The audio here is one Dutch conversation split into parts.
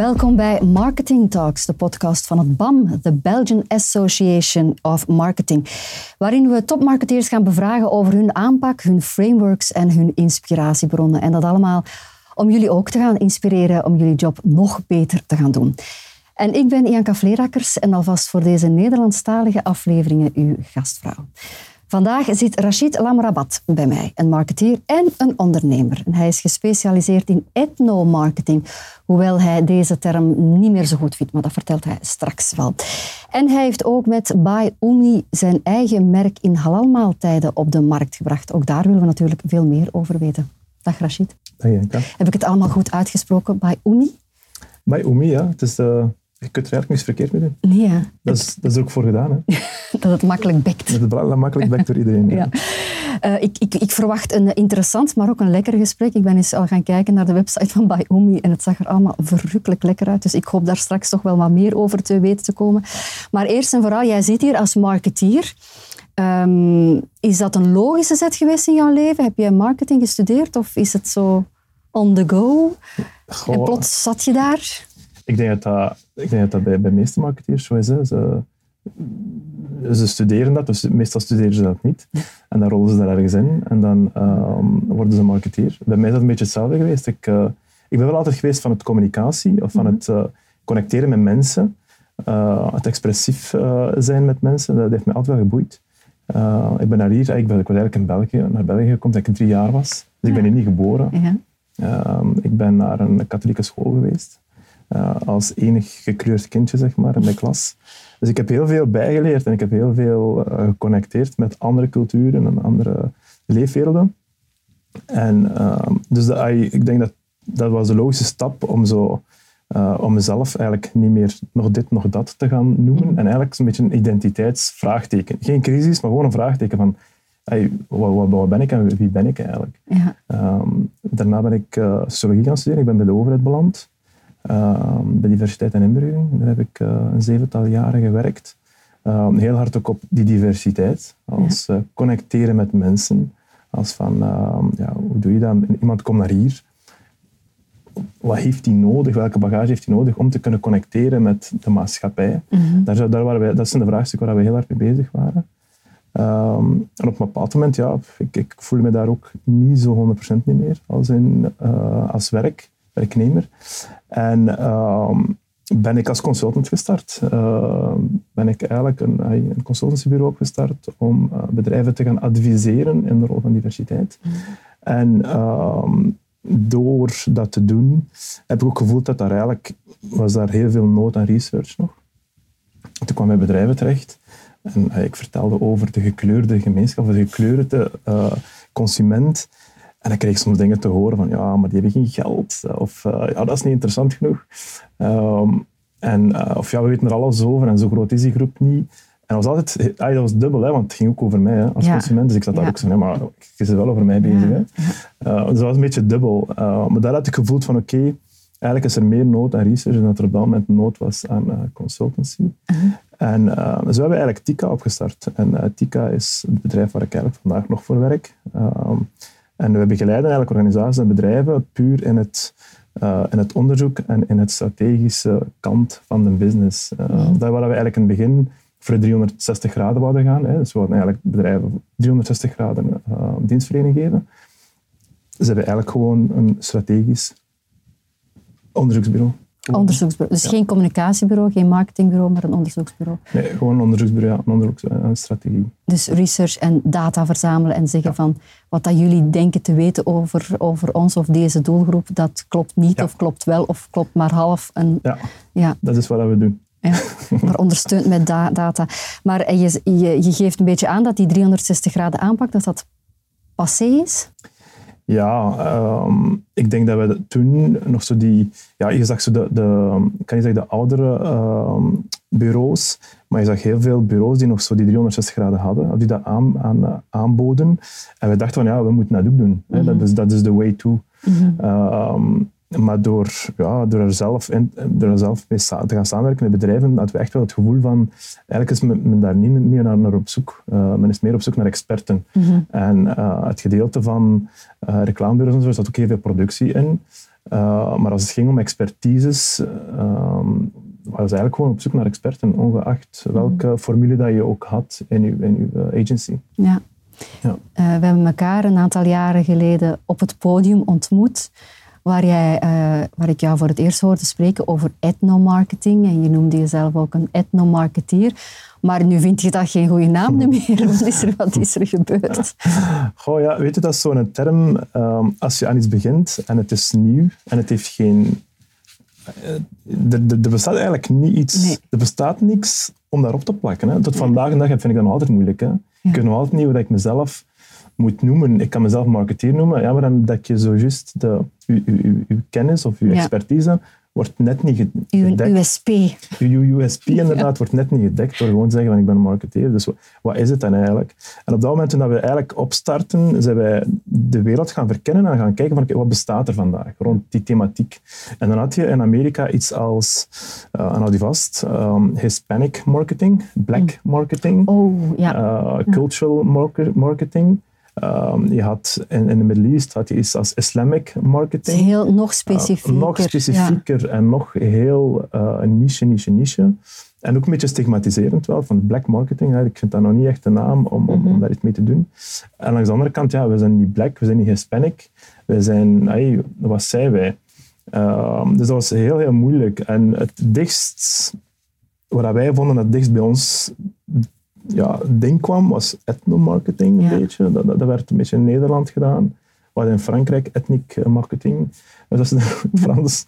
Welkom bij Marketing Talks, de podcast van het BAM, de Belgian Association of Marketing, waarin we topmarketeers gaan bevragen over hun aanpak, hun frameworks en hun inspiratiebronnen. En dat allemaal om jullie ook te gaan inspireren om jullie job nog beter te gaan doen. En ik ben Ianka Vleerakkers en alvast voor deze Nederlandstalige afleveringen uw gastvrouw. Vandaag zit Rachid Lamrabat bij mij, een marketeer en een ondernemer. En hij is gespecialiseerd in ethno-marketing, hoewel hij deze term niet meer zo goed vindt, maar dat vertelt hij straks wel. En hij heeft ook met Umi zijn eigen merk in halalmaaltijden op de markt gebracht. Ook daar willen we natuurlijk veel meer over weten. Dag Rachid. Dag Janka. Heb ik het allemaal goed uitgesproken? Bai Umi? Umi, ja. Het is, uh, je kunt er eigenlijk niks verkeerd mee doen. Nee, ja. Dat is, dat is ook voor gedaan. Hè. dat het makkelijk bekt. Dat het makkelijk bekt door iedereen. Ja. ja. Uh, ik, ik, ik, verwacht een interessant, maar ook een lekker gesprek. Ik ben eens al gaan kijken naar de website van Bayomi en het zag er allemaal verrukkelijk lekker uit. Dus ik hoop daar straks toch wel wat meer over te weten te komen. Maar eerst en vooral, jij zit hier als marketeer. Um, is dat een logische zet geweest in jouw leven? Heb je marketing gestudeerd of is het zo on the go? Goh. En plots zat je daar? Ik denk dat dat, ik denk dat, dat bij, bij de meeste marketeers zo is. Hè. Ze, ze studeren dat, dus meestal studeren ze dat niet. En dan rollen ze daar ergens in en dan um, worden ze marketeer. Bij mij is dat een beetje hetzelfde geweest. Ik, uh, ik ben wel altijd geweest van het communicatie of van het uh, connecteren met mensen. Uh, het expressief zijn met mensen, dat heeft mij altijd wel geboeid. ik ben naar hier, ik, ben, ik was eigenlijk in België, naar België gekomen toen ik drie jaar was. Dus ik ben hier niet geboren. Ja. Ehm, ik ben naar een katholieke school geweest. Als enig gekleurd kindje, zeg maar, in de klas. Dus ik heb heel veel bijgeleerd en ik heb heel veel uh, geconnecteerd met andere culturen en andere leefwerelden. En uh, dus dat, ik denk dat dat was de logische stap om zo uh, om mezelf eigenlijk niet meer nog dit, nog dat te gaan noemen. En eigenlijk een beetje een identiteitsvraagteken. Geen crisis, maar gewoon een vraagteken van hey, wat, wat, wat, ben ik en wie ben ik eigenlijk? Ja. Um, daarna ben ik uh, sociologie gaan studeren. Ik ben bij de overheid beland. Uh, bij diversiteit en inburgering. Daar heb ik uh, een zevental jaren gewerkt. Uh, heel hard ook op die diversiteit. Als ja. connecteren met mensen. Als van, ja, hoe doe je dat? Iemand komt naar hier. Wat heeft hij nodig? Welke bagage heeft hij nodig om te kunnen connecteren met de maatschappij? Mm -hmm. daar, daar waren wij, dat zijn de vraagstukken waar we heel hard mee bezig waren. Um, en op een bepaald moment, ja, ik, ik voel me daar ook niet zo 100% niet meer als, in, als werk werknemer. En uh, ben ik als consultant gestart. Uh, ben ik eigenlijk een, een consultancybureau opgestart om uh, bedrijven te gaan adviseren in de rol van diversiteit. Mm. En ehm, door dat te doen, heb ik ook gevoeld dat daar eigenlijk was daar heel veel nood aan research nog. Toen kwam ik bij bedrijven terecht en ik vertelde over de gekleurde gemeenschap, of de gekleurde uh, consument. En dan kreeg ik soms dingen te horen van, ja, maar die hebben geen geld. Of, uh, ja, dat is niet interessant genoeg. Um, en, uh, of ja, we weten er alles over en zo groot is die groep niet. En dat was altijd, ah, dat was dubbel, hè, want het ging ook over mij hè, als ja. consument. Dus ik zat daar ja. ook zo van, maar je zit wel over mij bezig. Hè. Uh, dus dat was een beetje dubbel. maar daar had ik gevoeld van, oké, okay, eigenlijk is er meer nood aan research dan dat er op dat moment nood was aan consultancy. -huh. En uh, zo hebben we eigenlijk Tika opgestart. En Tika is het bedrijf waar ik eigenlijk vandaag nog voor werk. Um, en we begeleiden eigenlijk organisaties en bedrijven puur in het, uh, in het onderzoek en in het strategische kant van de business. Uh, mm. Daar waar we eigenlijk in het begin voor de 360 graden wouden gaan. Hè. Dus we wilden eigenlijk bedrijven 360 graden uh, dienstverlening geven. Dus hebben we eigenlijk gewoon een strategisch onderzoeksbureau. Onderzoeksbureau. Dus ja. geen communicatiebureau, geen marketingbureau, maar een onderzoeksbureau. Nee, gewoon een onderzoeksbureau, ja, een onderzoeksstrategie. Dus research en data verzamelen en zeggen ja. van wat dat jullie denken te weten over, over ons of deze doelgroep, dat klopt niet of klopt wel of klopt maar half. En, ja. ja, dat is wat we doen. Ja, maar ondersteund met da data. Maar je, je, je geeft een beetje aan dat die 360 graden aanpak, dat dat passé is? Ja, um, ik denk dat we toen nog zo die... Ja, je zag zo de, de kan je zeggen, de oudere um, bureaus, maar je zag heel veel bureaus die nog zo die 360 graden hadden, die dat aan, aan, aanboden. En we dachten van, ja, we moeten dat ook doen. Mm -hmm. dat, is, dat is the way to. Mm -hmm. um, maar door, ja, door, er zelf in, door er zelf mee te gaan samenwerken met bedrijven, hadden we echt wel het gevoel van, eigenlijk is men, men daar niet, niet naar, naar op zoek. Uh, men is meer op zoek naar experten. Mm -hmm. En uh, het gedeelte van uh, reclamebureaus en zo, zat ook heel veel productie in. Uh, maar als het ging om expertises, waren ze eigenlijk gewoon op zoek naar experten, ongeacht welke mm. formule dat je ook had in je, in uw agency. Ja. ja. We hebben elkaar een aantal jaren geleden op het podium ontmoet waar, jij, uh, waar ik jou voor het eerst hoorde spreken over ethnomarketing. En je noemde jezelf ook een ethnomarketeer. Maar nu vind je dat geen goede naam meer. Wat is er, wat is er gebeurd? Goh, ja, weet je, dat is zo'n term. Um, als je aan iets begint en het is nieuw en het heeft geen... Uh, er, er bestaat eigenlijk niet iets... Nee. Er bestaat niks om daarop te plakken. Hè. Tot vandaag en dag vind ik dat nog altijd moeilijk. Hè. Ja. Ik weet nog altijd niet hoe ik mezelf moet noemen. Ik kan mezelf marketeer noemen, ja, maar dan dat je zo juist de, uw, uw, uw kennis of uw expertise wordt net niet gedekt. Uw USP. Uw USP inderdaad wordt net niet gedekt door gewoon te zeggen van ik ben een marketeer. Dus wat is het dan eigenlijk? En op dat moment toen we eigenlijk opstarten, zijn wij de wereld gaan verkennen en gaan kijken van wat bestaat er vandaag rond die thematiek. En dan had je in Amerika iets als, uh, en die vast, um, Hispanic marketing, black mm. marketing, oh, ja. Uh, cultural marketing. Um, je had in, in de Middle East had je iets als Islamic marketing. Heel nog specifieker. Uh, nog specifieker en nog heel uh, een niche, niche, niche. En ook een beetje stigmatiserend wel, van black marketing. Hè. Ik vind dat nog niet echt de naam om, om, om, mhm. daar iets mee te doen. En langs de andere kant, ja, we zijn niet black, we zijn niet Hispanic. We zijn, hey, wat zijn wij? Uh, dus dat was heel, heel moeilijk. En het dichtst, wat wij vonden het dichtst bij ons ja, ding kwam, was ethnomarketing een beetje. Dat, dat, werd een beetje in Nederland gedaan. Wat in Frankrijk ethnic marketing. Dus dat is Frans.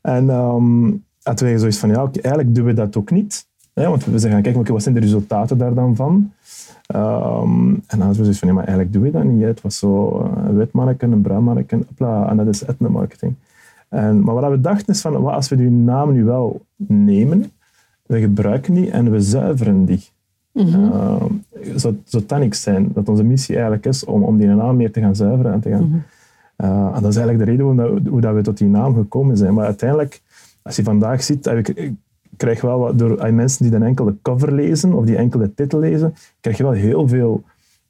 en um, hadden wij zoiets van, ja, eigenlijk doen we dat ook niet. Hè, want we zijn gaan kijken, okay, wat zijn de resultaten daar dan van? Um, en dan hadden we zoiets van, ja, maar eigenlijk doen we dat niet. Het was zo een wit marken, een bruin marken, en dat is ethnomarketing. En, maar wat we dachten is van, wat als we die naam nu wel nemen, we gebruiken die en we zuiveren die. Mm -hmm. zou, zou niks zijn. Dat onze missie eigenlijk is om, om die naam meer te gaan zuiveren en te gaan... Mhm. Eh, en dat is eigenlijk de reden hoe, dat, hoe dat we tot die naam gekomen zijn. Maar uiteindelijk, als je vandaag ziet, ik, ik krijg wel wat, door mensen die dan enkel de cover lezen of die enkel de titel lezen, krijg je wel heel veel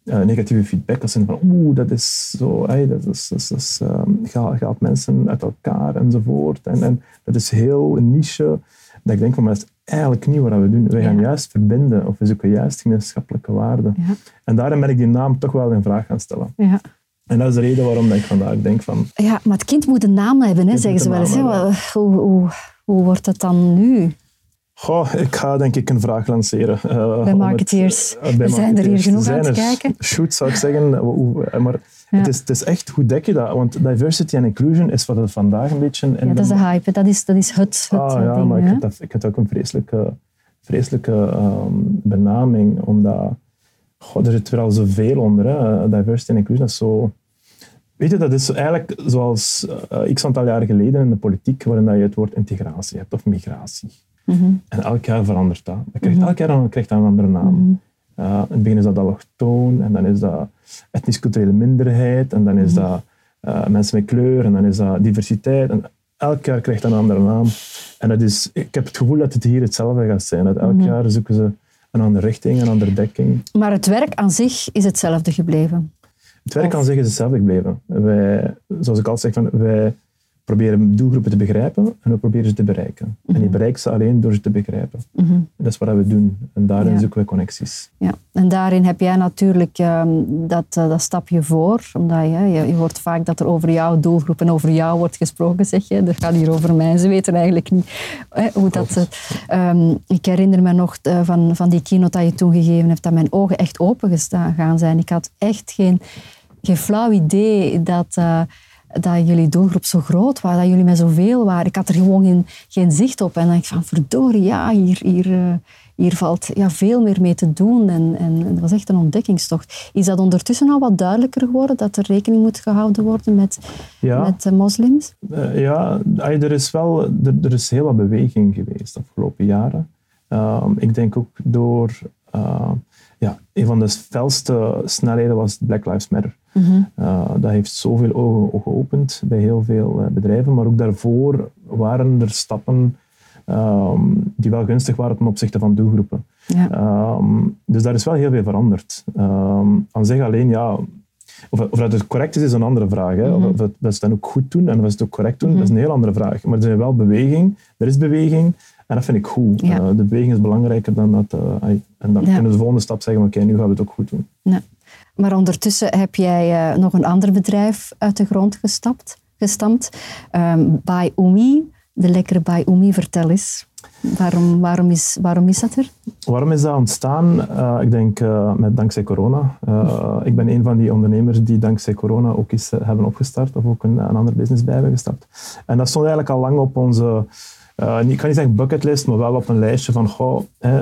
uh, negatieve feedback. Dat zijn van, oeh, dat is zo, hey, dat, is, dat, is, um, gaat, mensen uit elkaar enzovoort. En, en dat is heel niche. Dat ik denk van, maar dat is eigenlijk niet wat we doen. Wij gaan juist verbinden, of we zoeken juist gemeenschappelijke waarden. Ja. En daarom ben ik die naam toch wel in vraag gaan stellen. Ja. En dat is de reden waarom ik vandaag denk van... Ja, maar het kind moet een naam hebben, hè, zeggen ze wel eens. Hoe, hoe, hoe wordt het dan nu? Goh, ik ga denk ik een vraag lanceren. Uh, bij marketeers. Het, uh, bij zijn er hier genoeg aan te kijken. Shoot, zou ik zeggen. Maar het, is, het is echt, hoe dek je dat? Want diversity en inclusion is wat het vandaag een beetje... In ja, dat is de hype. Dat is, dat is het, het ah, ja, ding. Maar ik dat, ik dat ook een vreselijke, vreselijke um, benaming. Omdat... God, er zit weer al zoveel onder. Hè. Diversity en inclusion is zo... Weet je, dat is eigenlijk zoals uh, x aantal jaren geleden in de politiek, waarin je het woord integratie hebt of migratie. Mhm. En elk jaar verandert dat. dat krijgt, mhm. Elk jaar dan krijgt dat een andere naam. Mhm. Uh, in het begin is dat allochtoon, en dan is dat etnisch-culturele minderheid, en dan is dat uh, mensen met kleur, en dan is dat diversiteit. En elk jaar krijgt dat een andere naam. En dat is, ik heb het gevoel dat het hier hetzelfde gaat zijn. Dat elk jaar zoeken ze een andere richting, een andere dekking. Maar het werk aan zich is hetzelfde gebleven? Het werk aan zich is hetzelfde gebleven. Wij, zoals ik altijd zeg, van, wij proberen doelgroepen te begrijpen en we proberen ze te bereiken. En die mhm. bereiken ze alleen door ze te begrijpen. Mhm. Dat is wat we doen. En daarin zoeken we connecties. Ja. En daarin heb jij natuurlijk um, dat, uh, dat stapje voor. Omdat je, je, je, hoort vaak dat er over jouw doelgroep en over jou wordt gesproken, zeg je. Dat gaat hier over mij. Ze weten eigenlijk niet hè, hoe dat... Um, ik herinner me nog uh, van, van die keynote dat je toen gegeven hebt, dat mijn ogen echt open gaan zijn. Ik had echt geen, geen flauw idee dat... Dat jullie doelgroep zo groot was, dat jullie met zoveel waren. Ik had er gewoon geen, geen zicht op. En dan dacht ik van, verdorie, ja, hier, hier, eh, hier valt ja, veel meer mee te doen. En, en het was echt een ontdekkingstocht. Is dat ondertussen al wat duidelijker geworden, dat er rekening moet gehouden worden met, met uh, moslims? Uh, ja, er is wel er, er, is heel wat beweging geweest de afgelopen jaren. Ehm, ik denk ook door... ja, een van de felste snelheden was Black Lives Matter. Mhm. Eh, dat heeft zoveel ogen geopend bij heel veel eh, bedrijven. Maar ook daarvoor waren er stappen ehm, die wel gunstig waren ten opzichte van doelgroepen. Ja. Um, dus daar is wel heel veel veranderd. Um, aan zich alleen, ja, Of, of dat het correct is, is een andere vraag. Hè. Of, of dat, dat ze het dan ook goed doen en of ze het ook correct doen, dat is een heel andere vraag. Maar er is wel beweging, er is beweging en dat vind ik goed. Ja. Eh, de beweging is belangrijker dan dat. ai, en dan Ja. kunnen we de volgende stap zeggen, oké, nu gaan we het ook goed doen. Ja. Maar ondertussen heb jij eh, nog een ander bedrijf uit de grond gestapt, gestampt. Ehm By Umi, de lekkere By Umi. Vertel eens. Waarom, waarom, is, waarom is dat er? Waarom is dat ontstaan? Ik denk met dankzij corona. Ik ben een van die ondernemers die dankzij corona ook eh, hebben opgestart of ook een, een ander business bij hebben gestart. En dat stond eigenlijk al lang op onze, eh, ik kan niet zeggen bucketlist, maar wel op een lijstje van, goh, hè,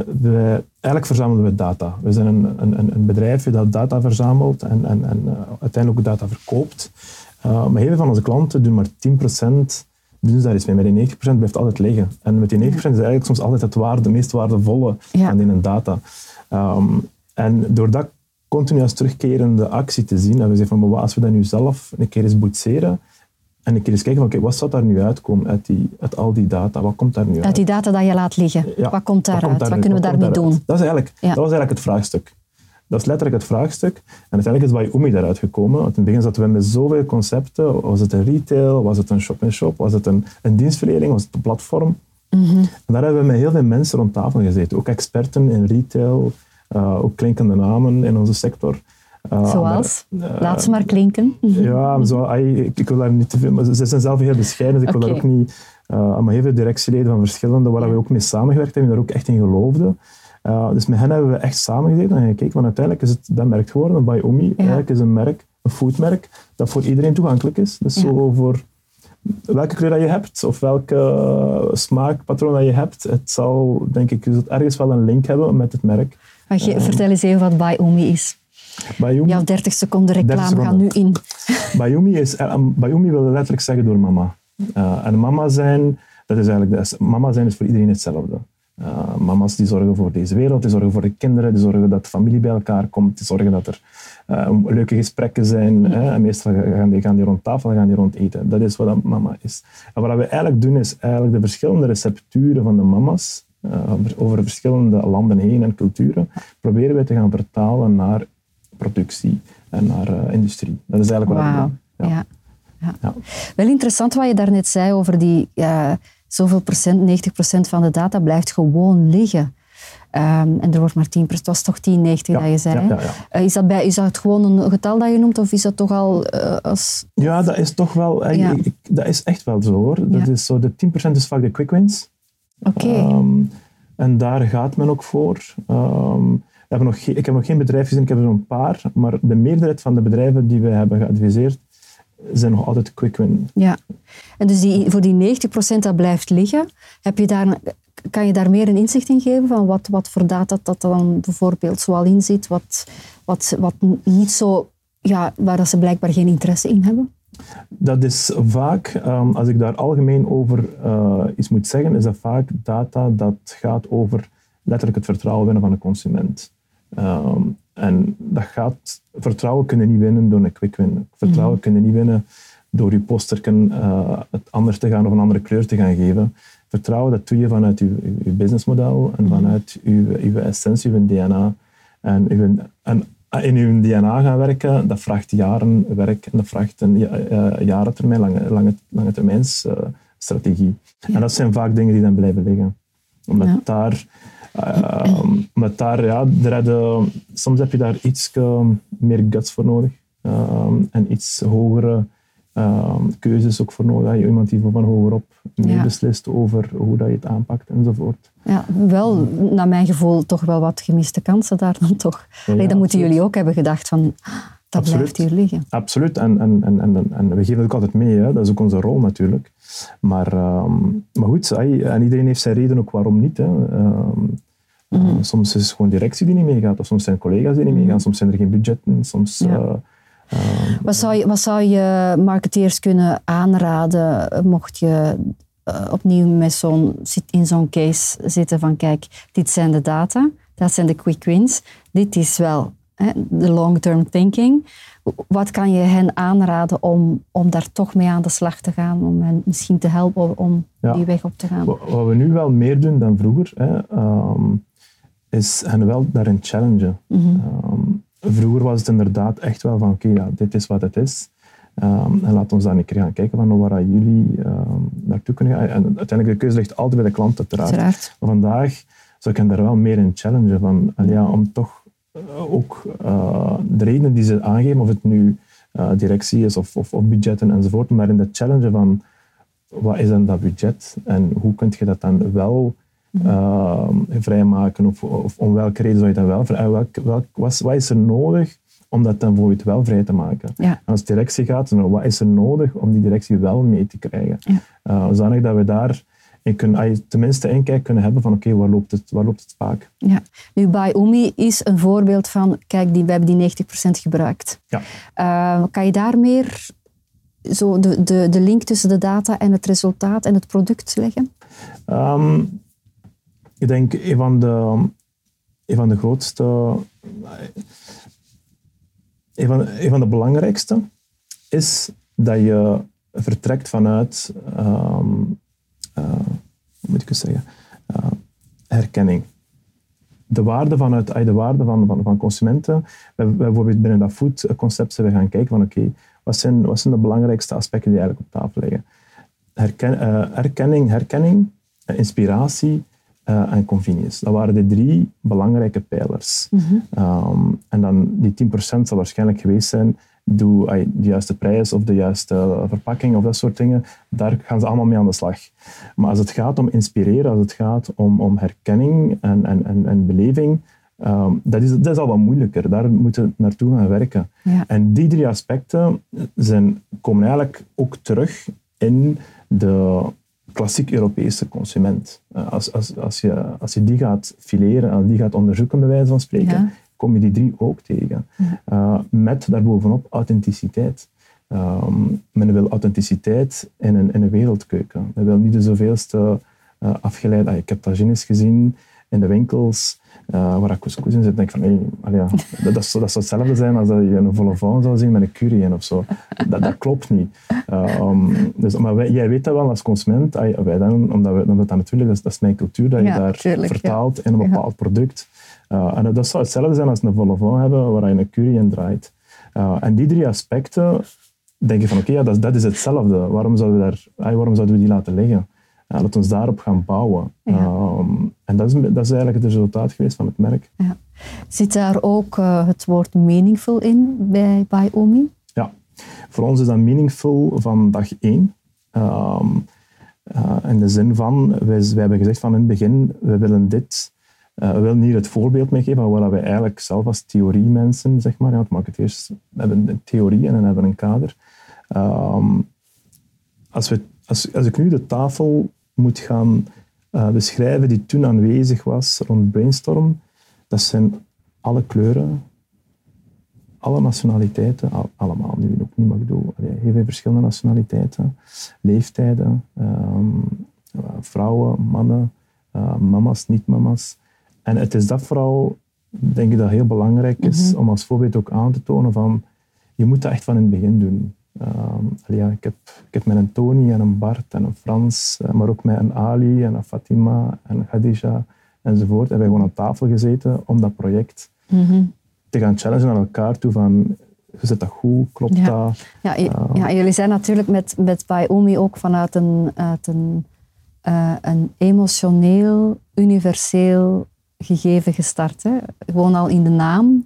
eigenlijk verzamelen we data. We zijn een, een, een- een bedrijfje dat data verzamelt en, en, en eh, uiteindelijk ook data verkoopt. Eh, maar heel veel van onze klanten doen maar 10% doen ze daar iets mee. Maar die 90% blijft altijd liggen. En met die 90% is eigenlijk soms altijd het waarde, de meest waardevolle Ja. aan die data. Ehm, en door dat continu als terugkerende actie te zien, hebben we gezegd van, maar als we dat nu zelf een keer eens boetseren en een keer eens kijken van, oké, wat zou daar nu uitkomen uit, die, uit al die data? Wat komt daar nu uit? Uit die data dat je laat liggen. Ja, Wat komt daaruit? Wat, daaruit? kunnen we daarmee doen? Dat, is eigenlijk, Ja. dat was eigenlijk het vraagstuk. Dat is letterlijk het vraagstuk. En uiteindelijk is Bayumi daaruit gekomen. Want in het begin zaten we met zoveel concepten. Was het een retail? Was het een shop-in-shop? Was het een, een dienstverlening? Was het een platform? Mhm. En daar hebben we met heel veel mensen rond tafel gezeten. Ook experten in retail, eh, ook klinkende namen in onze sector. Eh, Zoals? maar, eh, Laat ze maar klinken. ja, zo, ik, ik wil daar niet te veel... Maar ze ze zijn zelf heel bescheiden, dus ik wil daar ook niet... eh, maar heel veel directieleden van verschillende, waar we ook mee samengewerkt hebben, daar ook echt in geloofden. Uh, dus met hen hebben we echt samengezeten en gekeken, want uiteindelijk is het dat merk geworden, By Omi. Eigenlijk is een merk, een foodmerk, dat voor iedereen toegankelijk is. Dus Ja. zo voor welke kleur dat je hebt, of welke smaakpatroon dat je hebt, het zal, denk ik, zult ergens wel een link hebben met het merk. Mag je, vertel eens even wat By Umi is. Bayumi, Jouw 30 seconden reclame 30 gaat nu in. Bayumi, is, eh, Bayumi wil letterlijk zeggen door mama. Uh, en mama zijn, dat is eigenlijk de, mama zijn is voor iedereen hetzelfde. Uh, mama's die zorgen voor deze wereld, die zorgen voor de kinderen, die zorgen dat de familie bij elkaar komt, die zorgen dat er uh, leuke gesprekken zijn. Hè? En meestal gaan die, gaan die rond tafel, gaan die rond eten. Dat is wat dat mama is. En wat we eigenlijk doen, is eigenlijk de verschillende recepturen van de mama's uh, over verschillende landen heen en culturen, proberen wij te gaan vertalen naar productie en naar uh, industrie. Dat is eigenlijk wat wow. Ja. Ja. Ja. Wel interessant wat je daarnet zei over die uh, zoveel procent, 90 procent van de data blijft gewoon liggen. Um, en er wordt maar 10 procent, het was toch 10, 90 ja, dat je zei. Ja, uh, is, dat bij, is dat gewoon een getal dat je noemt of is dat toch al uh, als... Ja, dat is toch wel, ja. ik, dat is echt wel zo hoor. Dat is zo, de 10% is vaak de quick wins. Oké. Okay. Um, en daar gaat men ook voor. Um, we hebben nog ik heb nog geen bedrijf gezien, ik heb er een paar, maar de meerderheid van de bedrijven die we hebben geadviseerd zijn nog altijd quick win. Ja, en dus die, voor die 90% dat blijft liggen, heb je daar, kan je daar meer een inzicht in geven van wat, wat voor data dat dan bijvoorbeeld zoal in zit, wat, wat, wat niet zo, ja, waar dat ze blijkbaar geen interesse in hebben? Dat is vaak, um, als ik daar algemeen over uh, iets moet zeggen, is dat vaak data dat gaat over letterlijk het vertrouwen winnen van de consument. Um, en dat gaat, vertrouwen kunnen niet winnen door een quick win. Vertrouwen mm. kunnen niet winnen door je posterken uh, het anders te gaan of een andere kleur te gaan geven. Vertrouwen, dat doe je vanuit je, je businessmodel en vanuit je, je essentie, je DNA. En, en in je DNA gaan werken, dat vraagt jaren werk en dat vraagt een uh, jaren termijn, lange, lange, lange termijns uh, strategie. Ja. En dat zijn vaak dingen die dan blijven liggen. Omdat ja. daar... Uh, met daar, ja, soms heb je daar iets meer guts voor nodig. Uh, en iets hogere keuzes ook voor nodig. Je iemand die van hogerop meer ja. beslist over hoe dat je het aanpakt enzovoort. Ja, wel, naar mijn gevoel, toch wel wat gemiste kansen daar dan toch. Ja, Allee, dan moeten jullie ook hebben gedacht van, dat absoluut. blijft hier liggen. Absoluut, en, en, en, en, en we geven het ook altijd mee, hè. dat is ook onze rol natuurlijk. Maar, um, maar goed, en iedereen heeft zijn reden ook waarom niet. Hè. Um, Mm. Uh, soms is het gewoon directie die niet meegaat, of soms zijn collega's die niet Mm. meegaan, soms zijn er geen budgetten, soms... Ja. Uh, uh, wat, zou je, wat zou je marketeers kunnen aanraden mocht je opnieuw met zo'n, in zo'n case zitten van kijk, dit zijn de data, dat zijn de quick wins, dit is wel de long-term thinking. Wat kan je hen aanraden om, om daar toch mee aan de slag te gaan, om hen misschien te helpen om ja. die weg op te gaan? Wat, we nu wel meer doen dan vroeger, hè, um, is hen wel daarin challengen. Mm -hmm. um, vroeger was het inderdaad echt wel van oké, ja, dit is wat het is. Um, en laat ons dan een keer gaan kijken van waar jullie naartoe kunnen gaan. En uiteindelijk de keuze ligt altijd bij de klant uiteraard. Uiteraard. Maar vandaag zou ik hen daar wel meer in challengen van, ja, om toch ook uh, de redenen die ze aangeven, of het nu uh, directie is of, of, of, budgetten enzovoort, maar in de challenge van wat is dan dat budget en hoe kun je dat dan wel uh, vrijmaken of, of, om welke reden zou je dat wel vrij, welk, welk, wat, wat is er nodig om dat dan voor je wel vrij te maken. Ja. Als directie gaat, dan wat is er nodig om die directie wel mee te krijgen? Ja. Uh, zodanig dat we daar in kunnen, tenminste een kijk kunnen hebben van oké, okay, waar, loopt het, waar loopt het vaak? Ja. Nu, Umi is een voorbeeld van, kijk, die, we hebben die 90% gebruikt. Ja. Uh, kan je daar meer zo de, de, de link tussen de data en het resultaat en het product leggen? Um, ik denk een van de, een van de grootste een van, een van de belangrijkste is dat je vertrekt vanuit, um, uh, hoe moet ik het zeggen, uh, herkenning. De waarde, vanuit, de waarde van, van, van consumenten. We, we bijvoorbeeld binnen dat food-concept zijn we gaan kijken van oké, okay, wat, zijn, wat zijn de belangrijkste aspecten die eigenlijk op tafel liggen? Herken, uh, herkenning, herkenning inspiratie uh, en convenience. Dat waren de drie belangrijke pijlers. Mhm. um, en dan die 10% zal waarschijnlijk geweest zijn, doe de juiste prijs of de juiste verpakking of dat soort dingen. Daar gaan ze allemaal mee aan de slag. Maar als het gaat om inspireren, als het gaat om, om herkenning en, en, en, en beleving, um, dat, is, dat is al wat moeilijker. Daar moeten we naartoe gaan werken. Ja. En die drie aspecten zijn, komen eigenlijk ook terug in de klassiek Europese consument. Als, als, als, je, als je die gaat fileren, als die gaat onderzoeken, bij wijze van spreken, Ja. Kom je die drie ook tegen. Uh, met daarbovenop authenticiteit. Um, men wil authenticiteit in een, in een wereldkeuken. Men wil niet de zoveelste uh, afgeleid. Ah, ik heb tagines gezien in de winkels uh, waar couscous in zit. denk ik van, hey, allee, dat, dat, zou, dat zou hetzelfde zijn als dat je een volle vrouw zou zien met een curry in of zo. Dat, dat klopt niet. Um, dus, maar wij, jij weet dat wel als consument. Wij dan, omdat we, omdat dat natuurlijk, dat is, dat is mijn cultuur, dat je Ja, daar tuurlijk, vertaalt in een bepaald product. Uh, en dat zou hetzelfde zijn als een volle vrouw hebben waar je een curry in draait. En die drie aspecten, denk je van oké, okay, dat, dat is hetzelfde. Waarom zouden we, daar, waarom zouden we die laten liggen? Uh, laat ons daarop gaan bouwen. Ja. Um, en dat is, dat is eigenlijk het resultaat geweest van het merk. Ja. Zit daar ook uh, het woord meaningful in bij, bij Omi? Ja, voor ons is dat meaningful van dag één. Um, uh, in de zin van, wij, wij hebben gezegd van in het begin, we willen dit, uh, we willen hier het voorbeeld mee geven van wat wij eigenlijk zelf als theoriemensen, zeg maar, ja, het marketeers hebben een theorie en hebben een kader. Um, als, we, als, als ik nu de tafel moet gaan uh, beschrijven die toen aanwezig was rond Brainstorm, dat zijn alle kleuren, alle nationaliteiten, al, allemaal nu ook niet, maar ik bedoel, heel veel verschillende nationaliteiten, leeftijden, um, vrouwen, mannen, uh, mama's, niet-mama's. En het is dat vooral, denk ik, dat heel belangrijk is mm -hmm. om als voorbeeld ook aan te tonen van, je moet dat echt van in het begin doen. Um, ja, ik, heb, ik heb met een Tony en een Bart en een Frans, maar ook met een Ali en een Fatima en een Khadija enzovoort, hebben we gewoon aan tafel gezeten om dat project mm -hmm. te gaan challengen naar elkaar toe van zit dat goed, klopt ja. dat? Ja, uh, ja, jullie zijn natuurlijk met, met ook vanuit een, uit een, uh, een emotioneel, universeel gegeven gestart. Hè? Gewoon al in de naam.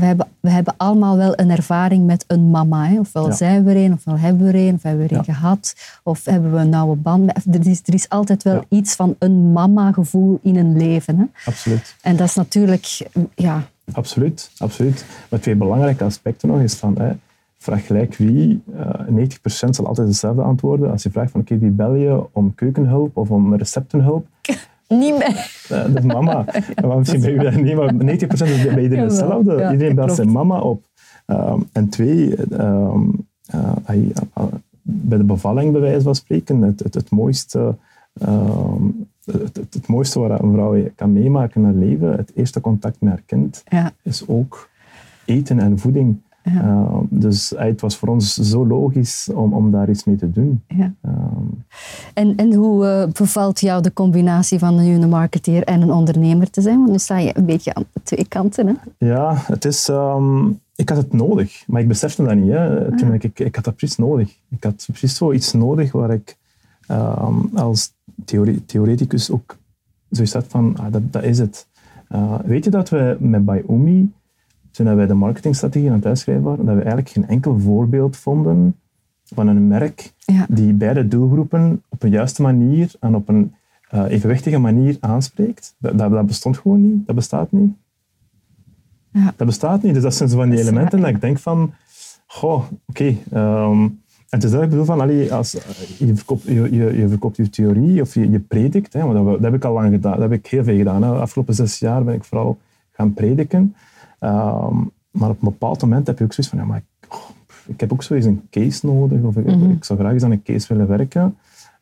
We hebben, we hebben allemaal wel een ervaring met een mama. Hè? Ofwel Ja. zijn we er een, ofwel hebben we er een, of hebben we er een Ja. gehad. Of hebben we een nauwe band. Er is, er is altijd wel Ja. iets van een mama-gevoel in een leven. Hè? Absoluut. En dat is natuurlijk... Ja, Absoluut, absoluut. Maar twee belangrijke aspecten nog is van, hè, vraag gelijk wie, eh 90% zal altijd hetzelfde antwoorden. Als je vraagt van, oké, wie bel je om keukenhulp of om receptenhulp? niet meer. Eh, dat is mama. maar misschien ben je dat niet, maar 90% is bij iedereen hetzelfde. ja, iedereen belt zijn mama op. Ehm, en twee, ehm, eh, eh, bij de bevalling bij wijze van spreken, het, het, het mooiste... ehm, het, het, het mooiste wat een vrouw kan meemaken in haar leven, het eerste contact met haar kind, Ja, is ook eten en voeding. Uh, dus het was voor ons zo logisch om, om daar iets mee te doen. Ja. en, en hoe uh, bevalt jou de combinatie van een marketeer en een ondernemer te zijn? Want nu sta je een beetje aan twee kanten. Hè? Ja, het is... Um, ik had het nodig, maar ik besefte dat niet. Hè. Toen ik, ik, had dat precies nodig. Ik had precies zoiets nodig waar ik um, als theorie, theoreticus ook zoiets had van, ah, dat, dat is het. Weet je dat we met Biomi, toen wij de marketingstrategie aan het uitschrijven waren, dat we eigenlijk geen enkel voorbeeld vonden van een merk die beide doelgroepen op een juiste manier en op een uh, evenwichtige manier aanspreekt. Dat, dat, dat, bestond gewoon niet. Dat bestaat niet. Ja. Dat bestaat niet. Dus dat zijn zo van die elementen dat ik denk van, goh, oké. Okay, um, en het is dat ik bedoel van, allee, als, je, verkoopt, je, je, je verkoopt je theorie of je, je predikt, hè, want dat, dat, heb ik al lang gedaan, dat heb ik heel veel gedaan. Hè. De afgelopen zes jaar ben ik vooral gaan prediken. Um, maar op een bepaald moment heb je ook zoiets van, ja, maar ik, oh, ik heb ook zo eens een case nodig, of ik, mm -hmm. ik zou graag eens aan een case willen werken.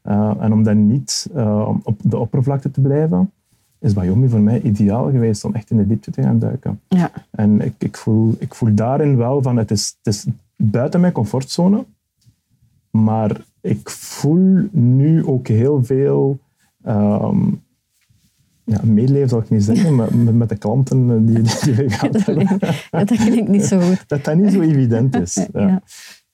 Uh, en om dan niet uh, op de oppervlakte te blijven, is Bayomi voor mij ideaal geweest om echt in de diepte te gaan duiken. Ja. En ik, ik, voel, ik voel daarin wel van, het is, het is buiten mijn comfortzone, maar ik voel nu ook heel veel um, ja, medeleven zal ik niet zeggen, maar met, met de klanten die, die we gehad hebben. dat klinkt niet zo goed. Dat dat niet zo evident is. Ja. ja.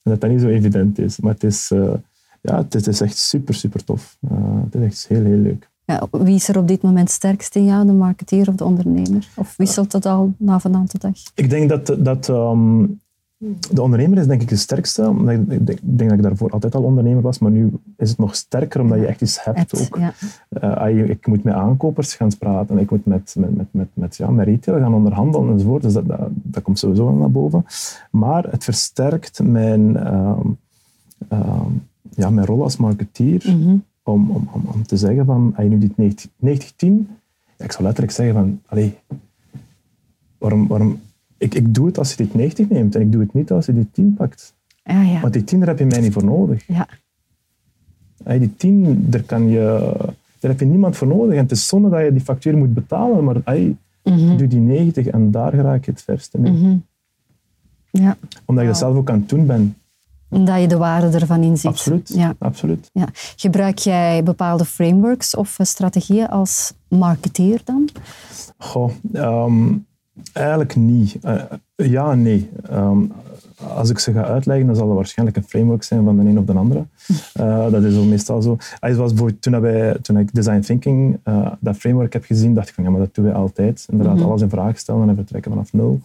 Dat dat niet zo evident is. Maar het is, uh, ja, het is echt super, super tof. Uh, het is echt heel, heel leuk. Ja, wie is er op dit moment sterkst in jou, de marketeer of de ondernemer? Of wisselt dat al na vandaag de dag? Ik denk dat, dat um, de ondernemer is denk ik de sterkste. Ik denk, dat ik daarvoor altijd al ondernemer was, maar nu is het nog sterker omdat je echt iets hebt. ook. Ja. Uh, ik moet met aankopers gaan praten, ik moet met, met, met, met, met, ja, met retail gaan onderhandelen enzovoort. Dus dat, dat, dat komt sowieso naar boven. Maar het versterkt mijn, um, um, ja, mijn rol als marketeer mm-hmm. om, om, om, om, te zeggen van, als je nu dit 90-10, ja, ik zou letterlijk zeggen van, allee, waarom, waarom ik, ik doe het als je dit 90 neemt en ik doe het niet als je die 10 pakt. Ja, ja. Want die 10 daar heb je mij niet voor nodig. Ja. Hey, die 10, daar, kan je, daar heb je niemand voor nodig. En het is zonde dat je die factuur moet betalen, maar hey, mm doe die 90 en daar raak ik het verste mee. Mm ja. Omdat je dat zelf ook aan het doen bent. Omdat je de waarde ervan inziet. Absoluut. Ja. Absoluut. Ja. Gebruik jij bepaalde frameworks of strategieën als marketeer dan? Goh, um, Eigenlijk niet. Uh, ja en nee. Um, als ik ze ga uitleggen, dan zal dat waarschijnlijk een framework zijn van de een of de andere. Uh, dat is meestal zo. Uh, zoals toen, wij, toen ik design thinking uh, dat framework heb gezien, dacht ik van ja, maar dat doen wij altijd. Inderdaad, mm -hmm. alles in vraag stellen en vertrekken vanaf nul.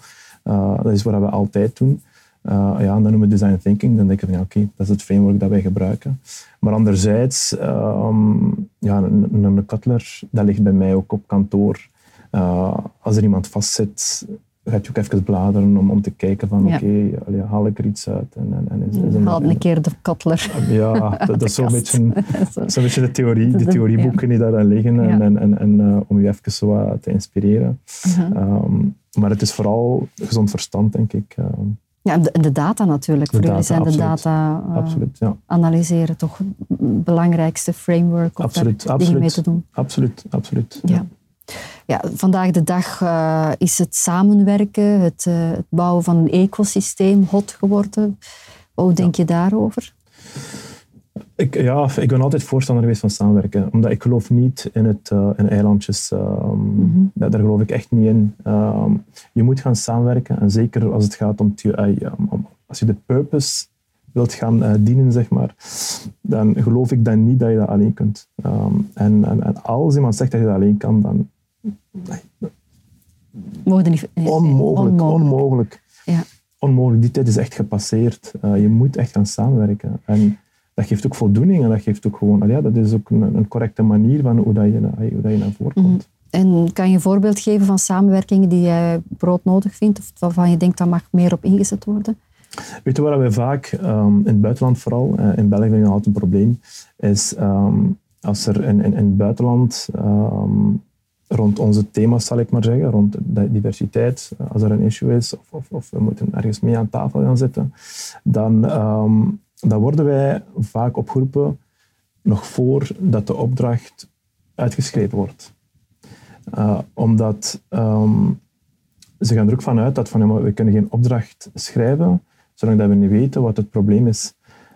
dat is wat we altijd doen. ja, en dan noemen we design thinking. Dan denk ik van ja, oké, dat is het framework dat wij gebruiken. Maar anderzijds, um, ja, een, een Cutler, dat ligt bij mij ook op kantoor. Uh, als er iemand vastzit, ga je ook even bladeren om, om te kijken van ja. oké, okay, haal ik er iets uit? En, en, en Haal een keer de kotler. Ja, dat, dat is zo'n beetje, zo. beetje de theorie, de theorieboeken die daar liggen ja. en, en, en uh, om je even zo te inspireren. Uh -huh. um, maar het is vooral gezond verstand, denk ik. Um, ja, de, de, data natuurlijk. De Voor jullie zijn de data uh, absoluut, ja. analyseren toch het belangrijkste framework om absoluut, daar absoluut, mee te doen. Absoluut, absoluut. Ja. Ja, vandaag de dag uh, is het samenwerken, het, uh, het, bouwen van een ecosysteem hot geworden. Hoe denk ja. je daarover? Ik, ja, ik ben altijd voorstander geweest van samenwerken, omdat ik geloof niet in, het, uh, in eilandjes. Um, mm -hmm. daar, daar, geloof ik echt niet in. Um, je moet gaan samenwerken, en zeker als het gaat om, om als je de purpose wilt gaan dienen, zeg maar, dan geloof ik dan niet dat je dat alleen kunt. Um, en, en, en als iemand zegt dat je dat alleen kan, dan Mogen niet, onmogelijk, onmogelijk. Ja. Onmogelijk. Die tijd is echt gepasseerd. Uh, je moet echt gaan samenwerken. En dat geeft ook voldoening en dat geeft ook gewoon, ja, dat is ook een, een correcte manier van hoe, dat je, hoe dat je naar voren komt. Mm. En kan je een voorbeeld geven van samenwerkingen die jij broodnodig vindt of waarvan je denkt dat mag meer op ingezet worden? Weet je waar we vaak, um, in het buitenland vooral, uh, in België vind ik altijd een probleem, is um, als er in, in, in het buitenland um, rond onze thema's, zal ik maar zeggen, rond diversiteit, als er een issue is, of, of, of we moeten ergens mee aan tafel gaan zitten, dan, um, dan worden wij vaak opgeroepen nog voordat de opdracht uitgeschreven wordt. Uh, omdat um, ze gaan er ook vanuit dat van, we kunnen geen opdracht schrijven zolang dat we niet weten wat het probleem is.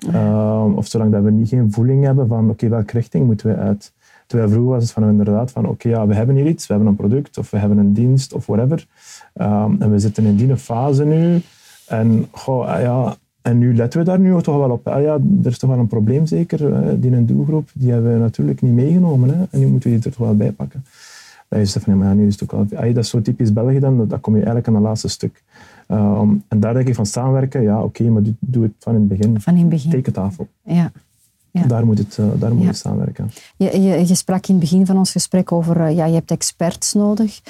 Uh, of zolang dat we niet geen voeling hebben van oké, welke richting moeten we uit. Terwijl vroeger was het van inderdaad van oké, ja, we hebben hier iets, we hebben een product of we hebben een dienst of whatever. Um, en we zitten in die fase nu. En, goh, ah, ja, en nu letten we daar nu toch wel op. Ah, ja, er is toch wel een probleem zeker. Die een doelgroep, die hebben we natuurlijk niet meegenomen. Hè, en nu moeten we die er toch wel bij pakken. Dat is van, ja, nu is het ook wel, ah, dat is zo typisch België dan, dat, kom je eigenlijk aan het laatste stuk. Um, en daar denk ik van samenwerken, ja oké, okay, maar doe het van in het begin. Van in het begin. Tekentafel. Ja. Ja. Daar moet het, uh, daar moet het samenwerken. Je, je, je, sprak in het begin van ons gesprek over, uh, ja, je hebt experts nodig.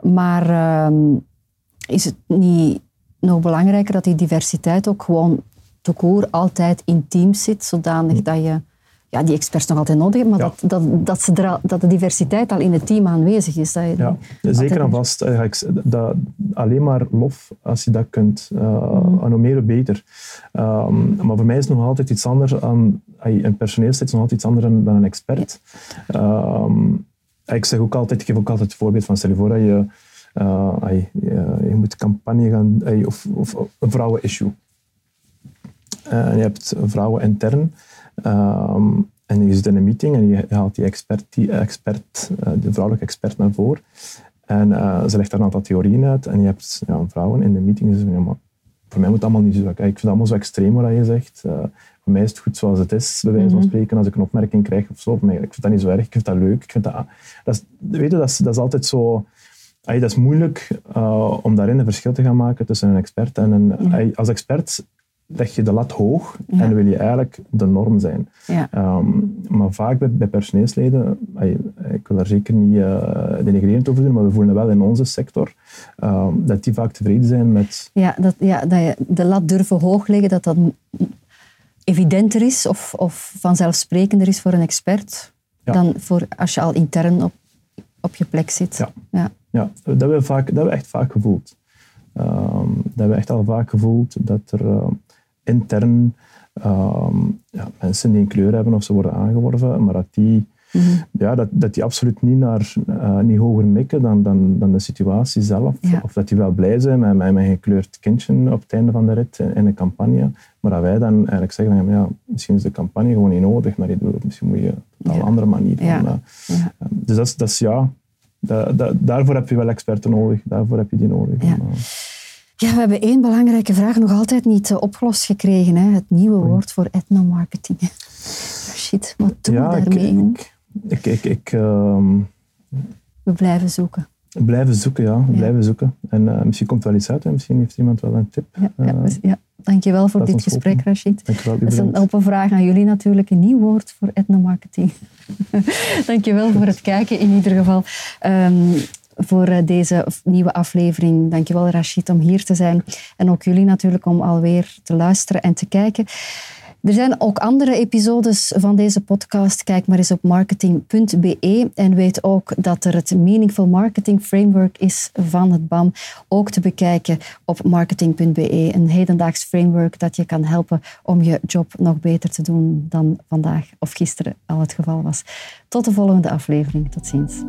Maar uh, is het niet nog belangrijker dat die diversiteit ook gewoon te koer altijd in teams zit, zodanig hm. dat je ja, die experts nog altijd nodig hebt, maar dat, dat, dat, ze er dat de diversiteit al in het team aanwezig is. Dat je ja, zeker en vast. Dat, alleen maar lof als je dat kunt. Uh, mm. En hoe meer, hoe beter. Um, maar voor mij is het nog altijd iets anders. Aan, een personeelslid is nog altijd iets anders dan een expert. Um, ik zeg ook altijd, ik geef ook altijd het voorbeeld van stel je voor dat je, uh, je, je, moet campagne gaan, of, of een vrouwen-issue. Uh, en je hebt vrouwen intern. Um, en je zit in een meeting en je haalt die expert, die expert uh, de vrouwelijke expert naar voren. En uh, ze legt daar een aantal theorieën uit. En je hebt ja, vrouwen in de meeting die zeggen, ja, maar voor mij moet het allemaal niet zo... Ik vind het allemaal zo extreem wat je zegt. Uh, voor mij is het goed zoals het is, bij wijze van mhm. spreken. Als ik een opmerking krijg of zo, mij, ik vind dat niet zo erg. Ik vind dat leuk. Ik vind dat, dat, is, weet je, dat, is, dat is altijd zo... dat is moeilijk om daarin een verschil te gaan maken tussen een expert en een... Mhm. als expert leg je de lat hoog en wil je eigenlijk de norm zijn. Ja. Ehm, maar vaak bij, bij personeelsleden, ik wil daar zeker niet uh, denigrerend over doen, maar we voelen wel in onze sector ehm, dat die vaak tevreden zijn met... Ja, dat, ja, dat je de lat durven hoog leggen, dat dat evidenter is of, of vanzelfsprekender is voor een expert dan voor als je al intern op, op je plek zit. Ja, ja. ja dat, hebben we vaak, dat hebben we echt vaak gevoeld. Um, dat hebben we echt al vaak gevoeld dat er intern ehm, ja, mensen die een kleur hebben of ze worden aangeworven, maar dat die, mhm. ja, dat, dat die absoluut niet, naar, uh, niet hoger mikken dan, dan, dan de situatie zelf. Of dat die wel blij zijn met, met, met een gekleurd kindje op het einde van de rit in, een campagne. Maar dat wij dan eigenlijk zeggen, ja, misschien is de campagne gewoon niet nodig, maar misschien moet je op een andere manier. Van, uh, dus dat is, dat is ja, daarvoor heb je wel experten nodig. Daarvoor heb je die nodig. Ja, we hebben één belangrijke vraag nog altijd niet eh, opgelost gekregen. Hè? Het nieuwe woord voor etnomarketing. Shit, wat doen we daarmee? Ik, ik, ik, ehm, We blijven zoeken. Blijven zoeken, ja. Blijven zoeken. En uh, misschien komt wel iets uit. Hè? Misschien heeft iemand wel een tip. Ja, ja, uh, ja. Dankjewel voor dit gesprek, open. Rashid. Dankjewel, dat is een open vraag aan jullie natuurlijk. Een nieuw woord voor etnomarketing. Dankjewel voor het kijken in ieder geval. Um, voor eh, deze nieuwe aflevering. Dankjewel Rachid om hier te zijn. En ook jullie natuurlijk om alweer te luisteren en te kijken. Er zijn ook andere episodes van deze podcast. Kijk maar eens op marketing.be en weet ook dat er het Meaningful Marketing Framework is van het BAM. Ook te bekijken op marketing.be. Een hedendaags framework dat je kan helpen om je job nog beter te doen dan vandaag of gisteren al het geval was. Tot de volgende aflevering. Tot ziens.